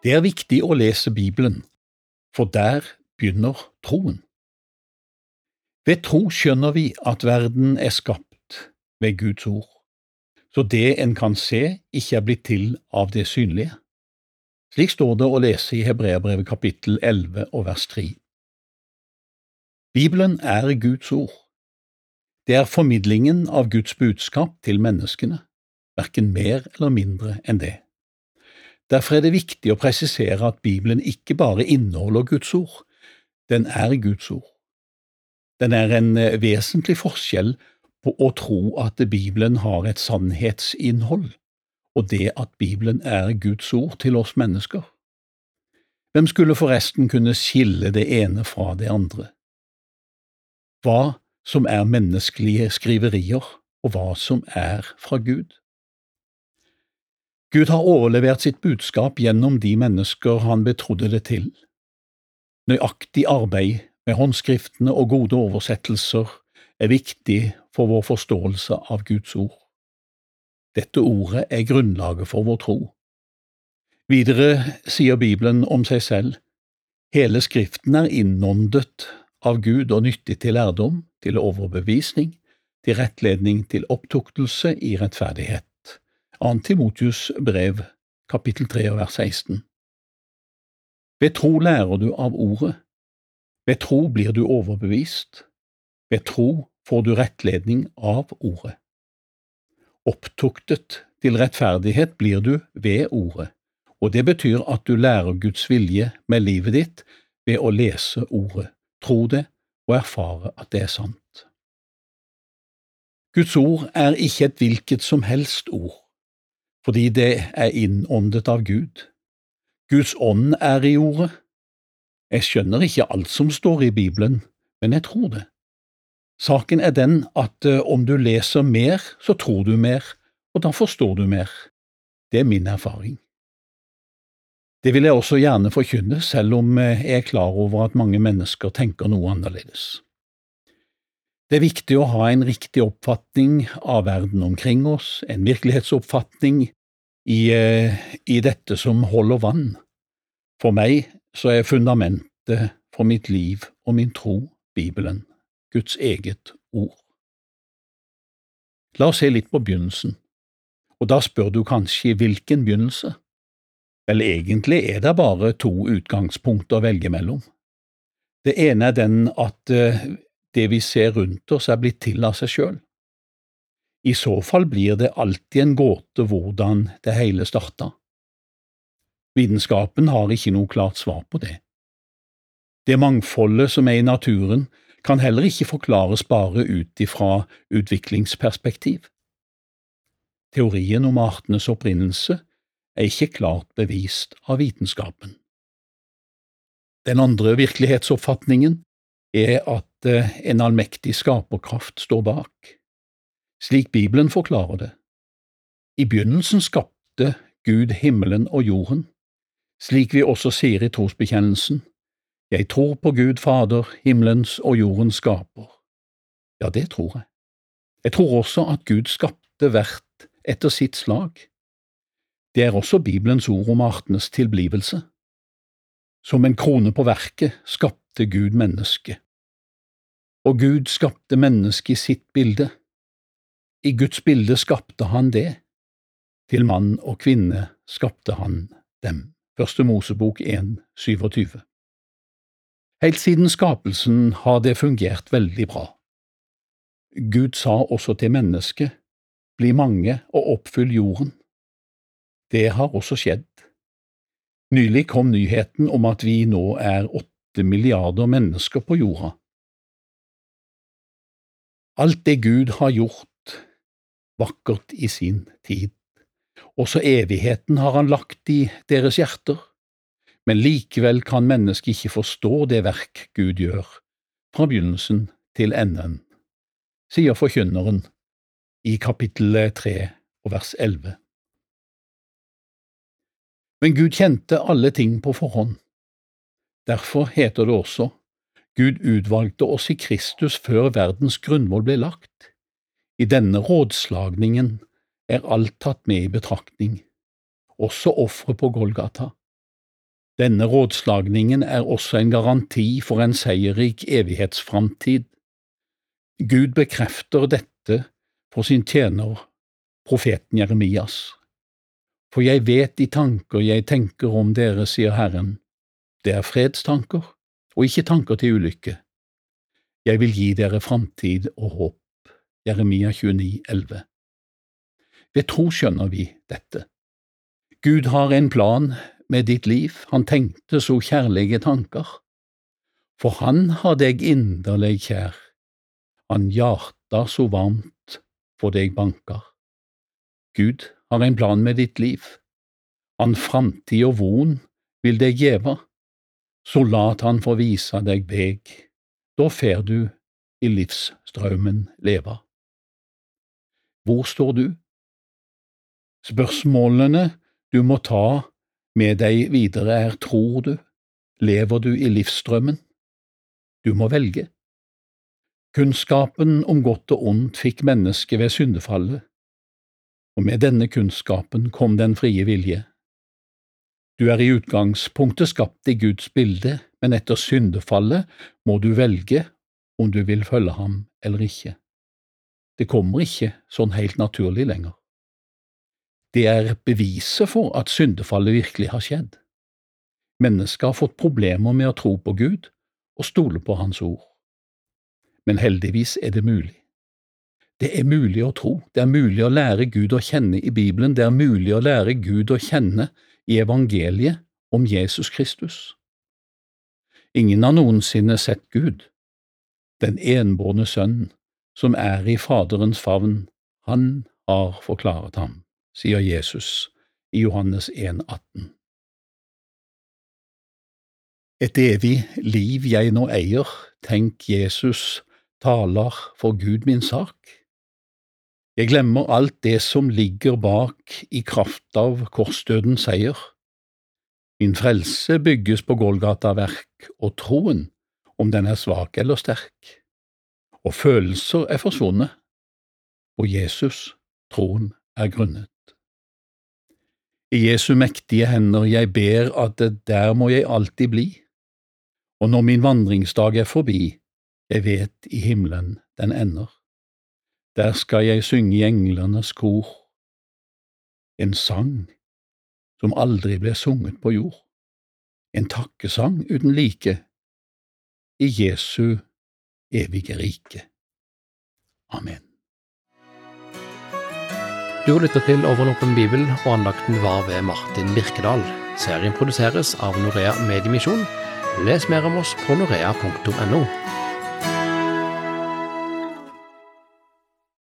Det er viktig å lese Bibelen, for der begynner troen. Ved tro skjønner vi at verden er skapt ved Guds ord, så det en kan se, ikke er blitt til av det synlige. Slik står det å lese i Hebreabrevet kapittel 11 og vers 3. Bibelen er Guds ord. Det er formidlingen av Guds budskap til menneskene, verken mer eller mindre enn det. Derfor er det viktig å presisere at Bibelen ikke bare inneholder Guds ord, den er Guds ord. Den er en eh, vesentlig forskjell på å tro at Bibelen har et sannhetsinnhold, og det at Bibelen er Guds ord til oss mennesker. Hvem skulle forresten kunne skille det ene fra det andre? Hva som er menneskelige skriverier, og hva som er fra Gud? Gud har overlevert sitt budskap gjennom de mennesker han betrodde det til. Nøyaktig arbeid med håndskriftene og gode oversettelser er viktig for vår forståelse av Guds ord. Dette ordet er grunnlaget for vår tro. Videre sier Bibelen om seg selv, hele Skriften er innåndet av Gud og nyttig til lærdom, til overbevisning, til rettledning, til opptuktelse i rettferdighet. 2. Timotius brev, kapittel 3 vers 16. Ved tro lærer du av ordet, ved tro blir du overbevist, ved tro får du rettledning av ordet. Opptuktet til rettferdighet blir du ved ordet, og det betyr at du lærer Guds vilje med livet ditt ved å lese ordet, tro det og erfare at det er sant. Guds ord er ikke et hvilket som helst ord fordi det er innåndet av Gud. Guds ånd er i ordet. Jeg skjønner ikke alt som står i Bibelen, men jeg tror det. Saken er den at eh, om du leser mer, så tror du mer, og da forstår du mer. Det er min erfaring. Det vil jeg også gjerne forkynne, selv om eh, jeg er klar over at mange mennesker tenker noe annerledes. Det er viktig å ha en riktig oppfatning av verden omkring oss, en virkelighetsoppfatning i, eh, i dette som holder vann. For meg så er fundamentet for mitt liv og min tro Bibelen, Guds eget ord. La oss se litt på begynnelsen, og da spør du kanskje hvilken begynnelse? Vel, egentlig er det bare to utgangspunkter å velge mellom. Det ene er den at eh, det vi ser rundt oss er blitt til av seg sjøl. I så fall blir det alltid en gåte hvordan det hele starta. Vitenskapen har ikke noe klart svar på det. Det mangfoldet som er i naturen, kan heller ikke forklares bare ut ifra utviklingsperspektiv. Teorien om artenes opprinnelse er ikke klart bevist av vitenskapen. Den andre virkelighetsoppfatningen er at eh, en allmektig skaperkraft står bak, slik Bibelen forklarer det. I begynnelsen skapte Gud himmelen og jorden, slik vi også sier i trosbekjennelsen, Jeg tror på Gud Fader, himmelens og jordens skaper. Ja, det tror jeg. Jeg tror også at Gud skapte hvert etter sitt slag. Det er også Bibelens ord om artenes tilblivelse. Som en krone på verket skapte Gud mennesket. Og Gud skapte mennesket i sitt bilde. I Guds bilde skapte han det. Til mann og kvinne skapte han dem. Første Mosebok 1, 27. Helt siden skapelsen har det fungert veldig bra. Gud sa også til mennesket, bli mange og oppfyll jorden. Det har også skjedd. Nylig kom nyheten om at vi nå er åtte milliarder mennesker på jorda. Alt det Gud har gjort vakkert i sin tid, også evigheten har han lagt i deres hjerter, men likevel kan mennesket ikke forstå det verk Gud gjør, fra begynnelsen til enden, sier forkynneren i kapittel tre og vers elleve. Men Gud kjente alle ting på forhånd. Derfor heter det også, Gud utvalgte oss i Kristus før verdens grunnmål ble lagt. I denne rådslagningen er alt tatt med i betraktning, også offeret på Golgata. Denne rådslagningen er også en garanti for en seierrik evighetsframtid. Gud bekrefter dette for sin tjener, profeten Jeremias. For jeg vet de tanker jeg tenker om dere, sier Herren. Det er fredstanker, og ikke tanker til ulykke. Jeg vil gi dere framtid og håp. Jeremia 29, 11. Ved tro skjønner vi dette. Gud har en plan med ditt liv, han tenkte så kjærlige tanker. For han har deg inderlig kjær, han hjarta så varmt for deg banker. Gud har en plan med ditt liv, han framtid og von vil deg gjeva, så lat han få visa deg veg, da fer du i livsstrømmen leva. Hvor står du? Spørsmålene du må ta med deg videre er tror du, lever du i livsstrømmen? Du må velge. Kunnskapen om godt og ondt fikk mennesket ved syndefallet, og med denne kunnskapen kom den frie vilje. Du er i utgangspunktet skapt i Guds bilde, men etter syndefallet må du velge om du vil følge ham eller ikke. Det kommer ikke sånn helt naturlig lenger. Det er beviset for at syndefallet virkelig har skjedd. Mennesker har fått problemer med å tro på Gud og stole på Hans ord. Men heldigvis er det mulig. Det er mulig å tro, det er mulig å lære Gud å kjenne i Bibelen, det er mulig å lære Gud å kjenne i evangeliet om Jesus Kristus. Ingen har noensinne sett Gud. Den enbårne Sønnen, som er i Faderens favn, han har forklaret ham sier Jesus i Johannes 1, 18. Et evig liv jeg nå eier, tenk Jesus taler for Gud min sak. Jeg glemmer alt det som ligger bak i kraft av korsdødens seier. Min frelse bygges på Golgata-verk og troen, om den er svak eller sterk. Og følelser er forsvunnet, og Jesus, troen, er grunnet. I Jesu mektige hender jeg ber at det der må jeg alltid bli, og når min vandringsdag er forbi, jeg vet i himmelen den ender. Der skal jeg synge i englenes kor, en sang som aldri ble sunget på jord, en takkesang uten like, i Jesu evige rike. Amen. Du lytter til Overloppen bibel, og andakten var ved Martin Birkedal. Serien produseres av Norea Mediemisjon. Les mer om oss på norea.no.